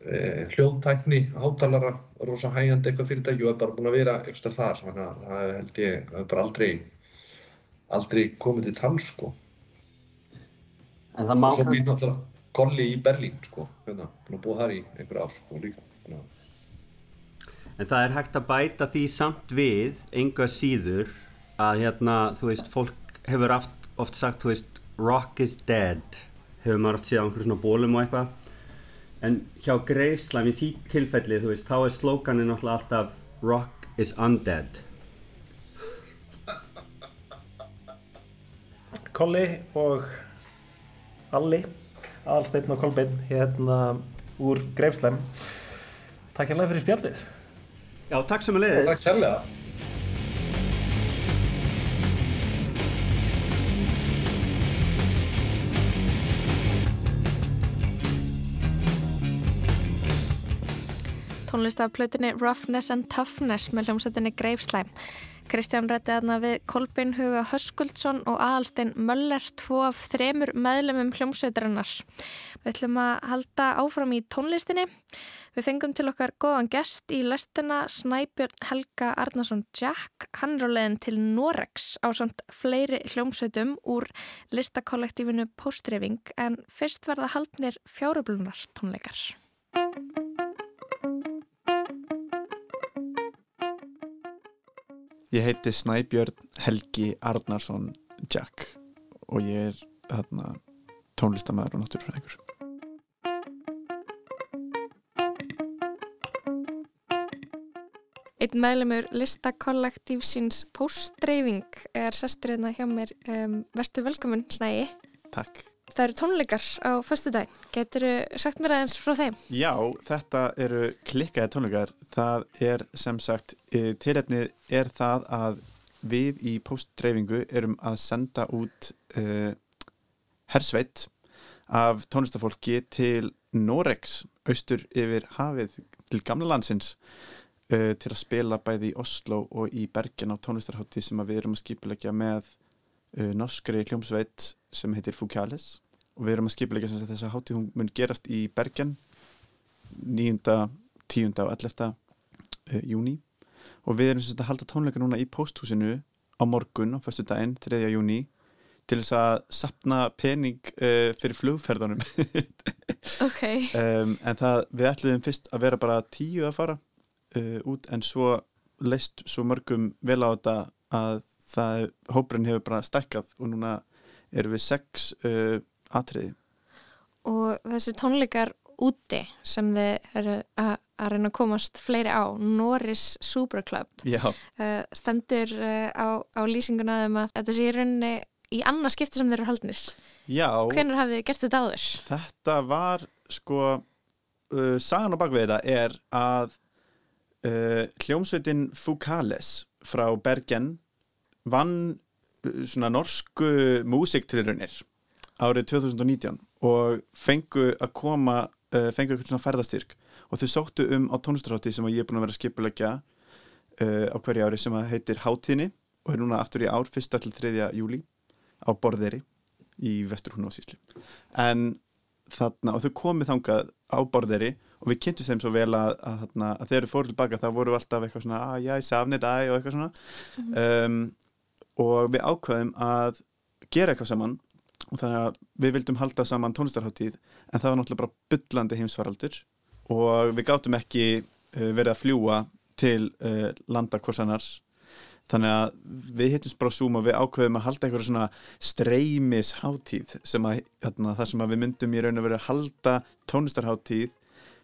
e, hljóðtækni, hátalara rosa hægjandi eitthvað fyrirtæki og er bara búin að vera ekstra þar, þannig að það held ég, það er bara aldrei aldrei komið til tal sko en það má svo býr náttúrulega Kolli í Berlín sko hérna, að búa þar í einhverja ár sko líka hérna. en það er hægt að bæta því samt við enga síður að hérna þú veist fólk hefur oft, oft sagt þú veist rock is dead. Hefur maður oft á einhverjum svona bólum og eitthvað. En hjá Greifslam í því tilfelli þú veist þá er slókanin alltaf rock is undead. Kolli og Alli, Alsteinn og Kolbinn hérna úr Greifsleim Takk hérlega fyrir spjallið. Já, takk sem að leiðist Takk hérlega Tónlistaflautinni Roughness and Toughness með hljómsættinni Greifslæm. Kristján rætti þarna við Kolbein Huga Höskuldsson og Aðalstein Möller, tvo af þremur meðlumum hljómsveitarinnar. Við ætlum að halda áfram í tónlistinni. Við fengum til okkar góðan gest í lestina Snæbjörn Helga Arnason Jack. Hann á leiðin til Norex á samt fleiri hljómsveitum úr listakollektífinu Póstrefing en fyrst verða haldnir fjárublunar tónleikar. Ég heiti Snæbjörn Helgi Arnarsson Jack og ég er hérna, tónlistamæður og náttúrufræðingur. Einn meðlemur listakollektífsins Póstdreifing er sestur hérna hjá mér. Um, Vertu velkominn, Snæi. Takk. Það eru tónleikar á förstu daginn. Getur þú sagt mér aðeins frá þeim? Já, þetta eru klikkaði tónleikar. Það er sem sagt, eh, tilefnið er það að við í Póstdreifingu erum að senda út uh, hersveit af tónlistafólki til Norex, austur yfir hafið til gamla landsins uh, til að spila bæði í Oslo og í Bergen á tónlistarhátti sem við erum að skipilegja með norskri hljómsveit sem heitir Fukales og við erum að skipilegja sem þess að hátti hún mun gerast í Bergen 9. 10. og 11. Uh, júni og við erum sem sagt að halda tónleika núna í posthúsinu á morgun á förstu daginn, 3. júni til þess að sapna pening uh, fyrir flugferðunum Ok. um, en það, við ætluðum fyrst að vera bara tíu að fara uh, út en svo leist svo mörgum vel á þetta að það, hópurinn hefur bara stækkað og núna erum við sex uh, atriði. Og þessi tónleikar úti sem þið eru að, að reyna að komast fleiri á, Norris Superclub, uh, stendur uh, á, á lýsinguna þeim að þetta sé í rauninni í annað skipti sem þeir eru haldnir. já Hvenær hafið þið gert þetta áður? þetta var sko uh, sagan á bakvið þetta er að uh, hljómsveitin Fukales frá Bergen vann uh, svona norsku músiktilrunir árið 2019 og fengu að koma uh, fengu eitthvað svona ferðastyrk og þau sóttu um á tónlistarhátti sem ég er búin að vera að skipulegja uh, á hverju ári sem að heitir Háttíðni og er núna aftur í ár 1. til 3. júli á Borðeri í Vesturhúnu og Síslu en þarna, og þau komið þangað á Borðeri og við kynntum þeim svo vel að, að, að, að þegar þau fóru tilbaka þá voru við alltaf eitthvað svona að já, ég safnið dag og eitthvað svona um, og við ákveðum að gera eitthvað saman og þannig að við vildum halda saman tónlistarháttíð en það var náttúrulega bara byllandi heimsvaraldur og við gáttum ekki uh, verið að fljúa til uh, landa hvers annars. Þannig að við hittumst bara Zoom og við ákveðum að halda eitthvað svona streymis hátíð sem að þarna, það sem að við myndum í raun og verið að halda tónlistarháttíð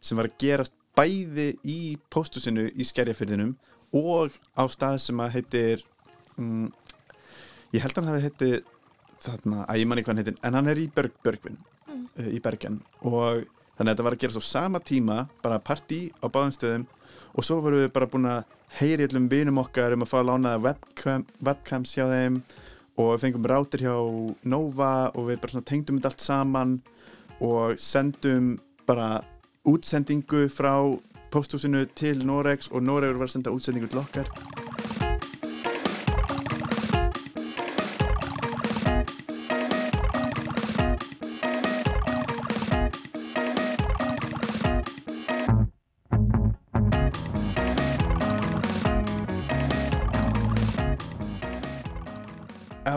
sem var að gerast bæði í póstusinu í skerjafyrðinum og á stað sem að heitir mm, ég held að hann hafi heitið þarna, að ég manni hvað hann heitir en hann er í Berg, Bergvin Mm. uh, í Bergen. Og þannig að þetta var að gerast á sama tíma bara partí á báðum stöðum. Og svo vorum við bara búin að heyri allum vinum okkar um að fá að lána webcam, webcams hjá þeim. Og fengum rátir hjá Nova og við bara tengdum þetta allt saman. Og sendum bara útsendingu frá posthúsinu til Norex og Noregur var að senda útsendingu til okkar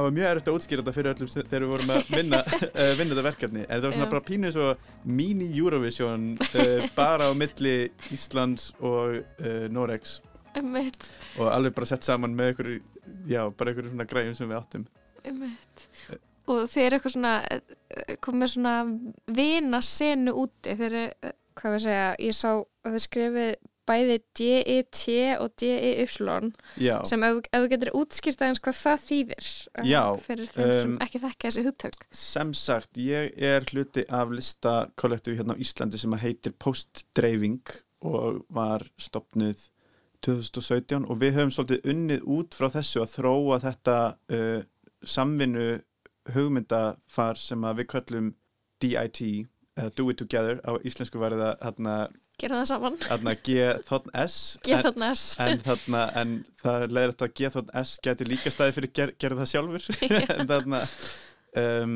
það var mjög erfitt að útskýra þetta fyrir öllum þegar við vorum að vinna, uh, vinna þetta verkefni en það var svona Já. bara pínu svo mini Eurovision uh, bara á milli Íslands og uh, Norex Einmitt, og alveg bara sett saman með ykkur já, bara ykkur svona græjum sem við áttum einmitt. Og þið eru eitthvað svona, eh, komið svona vina senu úti. Þeir eru, eh, hvað við segja, ég sá að þið skrifið bæði D-E-T og D-E-Y sem ef, þú getur útskýrt aðeins hvað það þýðir eh, Já, fyrir þeim sem um, ekki þekka þessi hugtök. sem sagt, ég er hluti af listakollektífi hérna á Íslandi sem heitir Postdreifing og var stopnuð 2017 og við höfum svolítið unnið út frá þessu að þróa þetta uh, samvinnu hugmyndafar sem við köllum DIT, uh, Do It Together á íslensku verið það hérna, Gera það saman. Þarna G-þ-s. G-þ-s. En, en þarna, en það leiðir þetta að G-þ-s geti líka staði fyrir ger, gerðu það sjálfur. en þarna, um,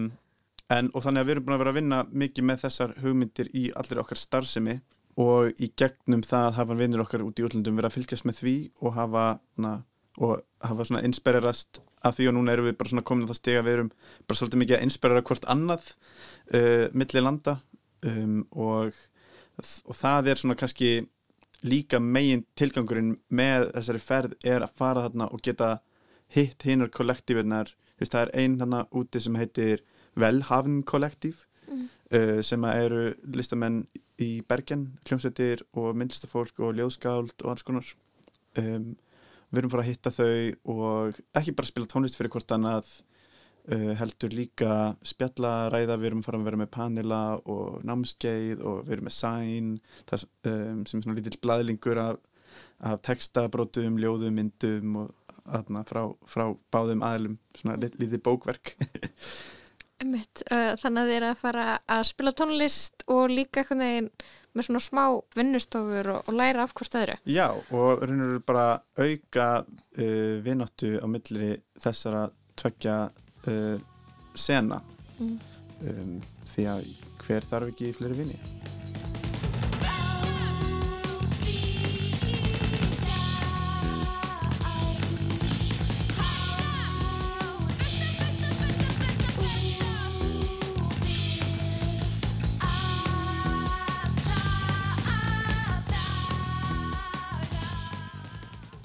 en, og þannig að við erum búin að vera að vinna mikið með þessar hugmyndir í allir okkar starfsemi og í gegnum það hafa vinnir okkar út í útlöndum verið að fylgjast með því og hafa, na, og hafa svona inspirerast af því og núna erum við bara svona komin á það steg að við erum bara svolítið mikið að inspirera hvort annað uh, milli landa um, og og það er svona kannski líka megin tilgangurinn með þessari ferð er að fara þarna og geta hitt hinnar kollektífinnar það er einn þarna úti sem heitir Velhavn kollektív mm. uh, sem eru listamenn í Bergen, hljómsveitir og myndlistafólk og ljóðskáld og alls konar um, við erum bara að hitta þau og ekki bara spila tónlist fyrir hvort annað Uh, heldur líka spjallaræða, við erum að fara að vera með panela og námskeið og við erum með sæn það, um, sem er svona lítill blæðlingur af, af textabrótum, ljóðum, myndum og aðna frá, frá báðum aðlum, svona lítið bókverk. Einmitt, uh, Þannig að þið er að fara að spila tónlist og líka eitthvað neginn með svona smá vinnustofur og, og læra af hvort öðru. Já, og raun og veru bara auka uh, vinottu á milli þessara tveggja uh, sena mm. um, því að hver þarf ekki fleiri vinni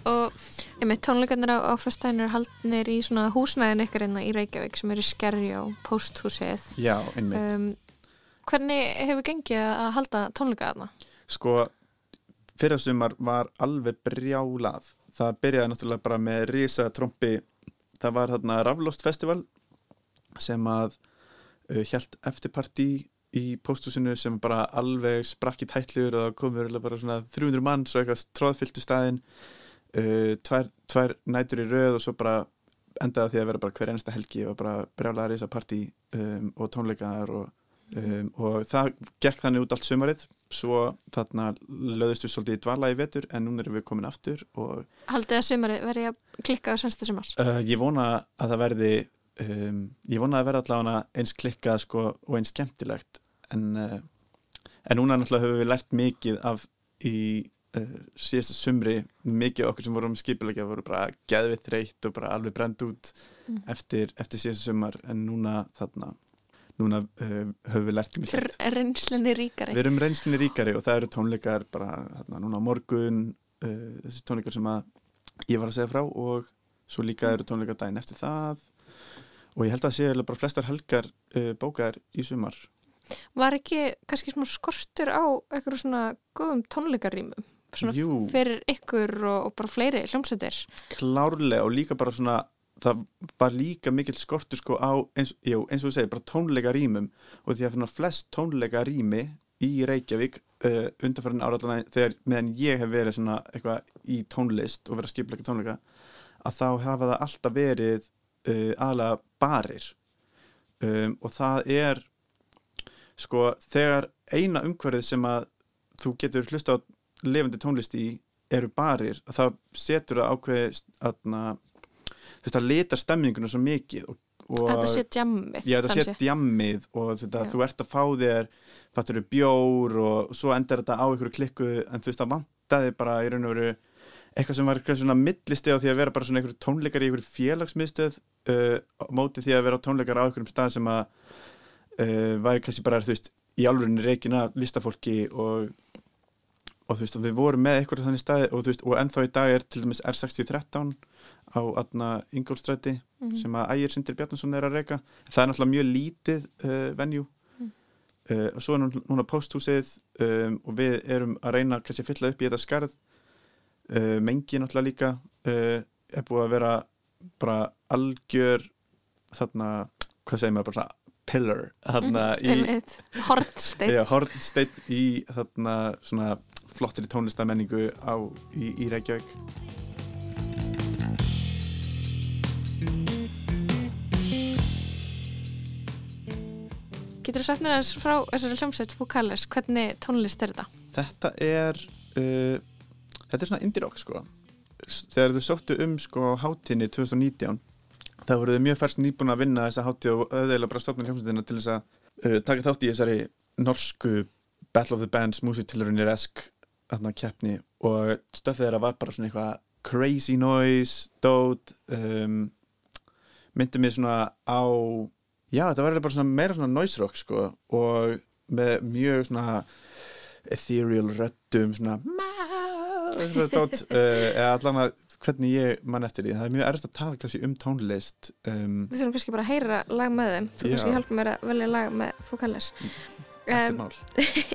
og Einmitt, tónleikarnir á, á fyrstæðinu er haldnir í svona húsnæðin ykkur einna í Reykjavík sem eru skerri á posthúsið. Já, einmitt. Um, hvernig hefur gengið að halda tónleika þarna? Sko, fyrir sumar var alveg brjálað. Það byrjaði náttúrulega bara með risa trombi. Það var þarna Raflost Festival sem að uh, held eftirparti í posthúsinu sem bara alveg sprakki tætlur og komur bara svona 300 mann svo eitthvað tróðfylltu staðinn uh, tvær, tvær nætur í rauð og svo bara endaði því að vera bara hver einasta helgi og bara brjálega reysa partí um, og tónleikaðar og, um, og það gekk þannig út allt sömarið svo þarna löðustu svolítið í dvala í vetur en núna erum við komin aftur Haldið að sömarið verði að klikka á senstu sömar? Uh, ég vona að það verði um, ég vona að það verði allavega eins klikkað sko, og eins skemmtilegt. En, uh, en núna náttúrulega höfum við lært mikið af í uh, síðasta sumri mikið okkur sem vorum skipilegja voru bara geðvitt reytt og bara alveg brend út mm. eftir, eftir síðasta sumar. En núna þarna núna uh, höfum við lært mikið Reynslinni ríkari. Við erum reynslinni ríkari og það eru tónleikar bara þarna núna á morgun uh, þessi tónleikar sem að ég var að segja frá og svo líka eru tónleikar daginn eftir það. Og ég held að það sé bara flestar helgar uh, bókar í sumar. Var ekki kannski svona skorstur á eitthvað svona góðum tónleikarýmum? fyrir ykkur og, og bara fleiri hljómsveitir. Klárlega og líka bara svona það var líka mikill skortur sko á eins, jú, eins og þú segir, bara tónleika rýmum. Og því að flest tónleika rými í Reykjavík uh, undanfærin áraðan þegar meðan ég hef verið svona eitthvað í tónlist og verið að skipleika tónleika að þá hafa það alltaf verið uh, aðalega barir. Um, og það er sko þegar eina umhverfið sem að þú getur hlusta á lifandi tónlist í eru barir að það setur að ákveði að þú veist að leta stemningunum svo mikið og, og þetta sé djammið já þetta sé djammið og þetta, þú ert að fá þér fattur þér bjór og svo endar þetta á einhverju klikku en þú veist að vantaði bara í raun og veru eitthvað sem var eitthvað svona millisteg á því að vera bara svona einhverju tónleikar í einhverju félagsmiðstöð uh, mótið því að vera tónleikar á einhverjum stað sem að uh, væri kannski bara þú veist í alveg reygin að listafólki og og þú veist, við vorum með eitthvað þannig staði og þú veist, og ennþá í dag er til dæmis R6013 á aðna Ingolstræti mm -hmm. sem að Ægir Sindir Bjarnason er að reyka það er náttúrulega mjög lítið uh, venjú mm. uh, og svo er núna posthúsið um, og við erum að reyna kannski að fylla upp í þetta skarð. Uh, mengi náttúrulega líka uh, er búið að vera bara algjör þarna, hvað segir maður, bara pillar þarna mm, í hortsteinn í þarna svona flottri tónlistamenningu á, í, í Reykjavík. Getur þú sagt mér aðeins frá þessari hljómsveit Fúkales, hvernig tónlist er þetta? þetta er uh, þetta er svona indie rock sko. Þegar þau sóttu um sko hátinni 2019 þá voru þau mjög færst nýbúin að vinna þessa hátíð og auðvitað bara stofna hljómsveitina til þess að uh, taka þátt í þessari norsku Battle of the Bands músitilrunir esk þarna keppni og stöfið þeirra var bara svona eitthvað crazy noise, dót um, myndi mér svona á já þetta var bara svona meira svona noise rock sko og með mjög svona ethereal röddum svona dót uh, eða allan að hvernig ég mann eftir því. Það er mjög erst að tala kannski um tónlist um, Við þurfum kannski bara að heyra lag með þeim. Þú kannski hjálpa mér að velja lag með Focales ekkert um,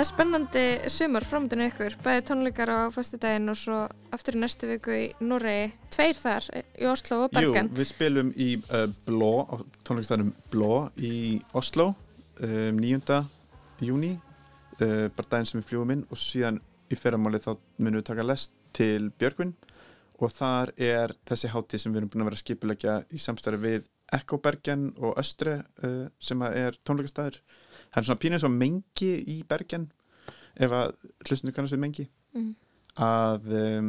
Það er spennandi sumar framöndinu ykkur, bæði tónleikar á föstudaginn og svo aftur í næstu viku í Noregi, tveir þar í Oslo og Jú, Bergen. við spilum í uh, Blå, á tónleikstæðanum Blå í Oslo um, 9. júni uh, bara daginn sem við fljúum inn og síðan í fyrramáli þá munum við taka lest til Björgvin og þar er þessi hátíð sem við erum búin að vera að skipulegja í samstæri við Ekko Bergen og Östre uh, sem er tónleikastæður það er svona pínir svo mengi í Bergen ef að hlustinu kannast við mengi Mhm. að um,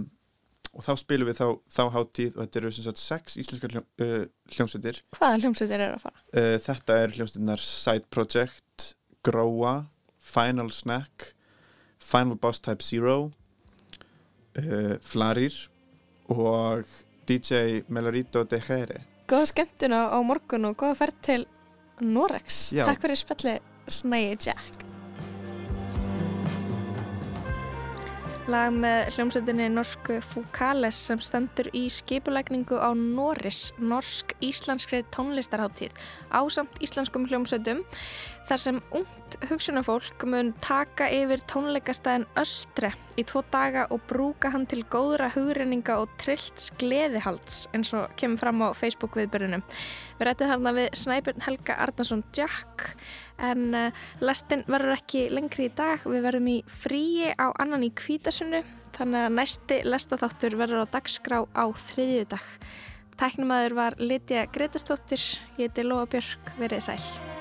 og þá spilum við þá, þá hátíð og þetta eru sem sagt sex íslenskar hljó, uh, hljómsveitir Hvaða hljómsveitir eru að fara? uh, þetta er hljómsveitirnar Side Project Gróa, Final Snack Final Boss Type Zero uh, Flarir og DJ Melarito de Jere Góða skemmtun á, morgun og góða ferð til Norex. Já. Takk fyrir spjalli Snæi Jack. Lag með hljómsveitinni norsku Fukales sem stendur í skipulegningu á Norris, norsk-íslenskri tónlistarháttíð ásamt íslenskum hljómsveitum þar sem ungt hugsunafólk mun taka yfir tónleikastæðin Östre í tvo daga og brúka hann til góðra hugrenninga og trillts gleðihalds eins og kemur fram á Facebook viðbörunum. Við rættum þarna við Snæbjörn Helga Arnason Jack en uh, lestin verður ekki lengri í dag. Við verðum í fríi á annan í kvítasunnu þannig að næsti lestaþáttur verður á dagskrá á þriðjudag. Tæknumæður var Lydia Gretastóttir, ég heiti Lóa Björk, verið sæl.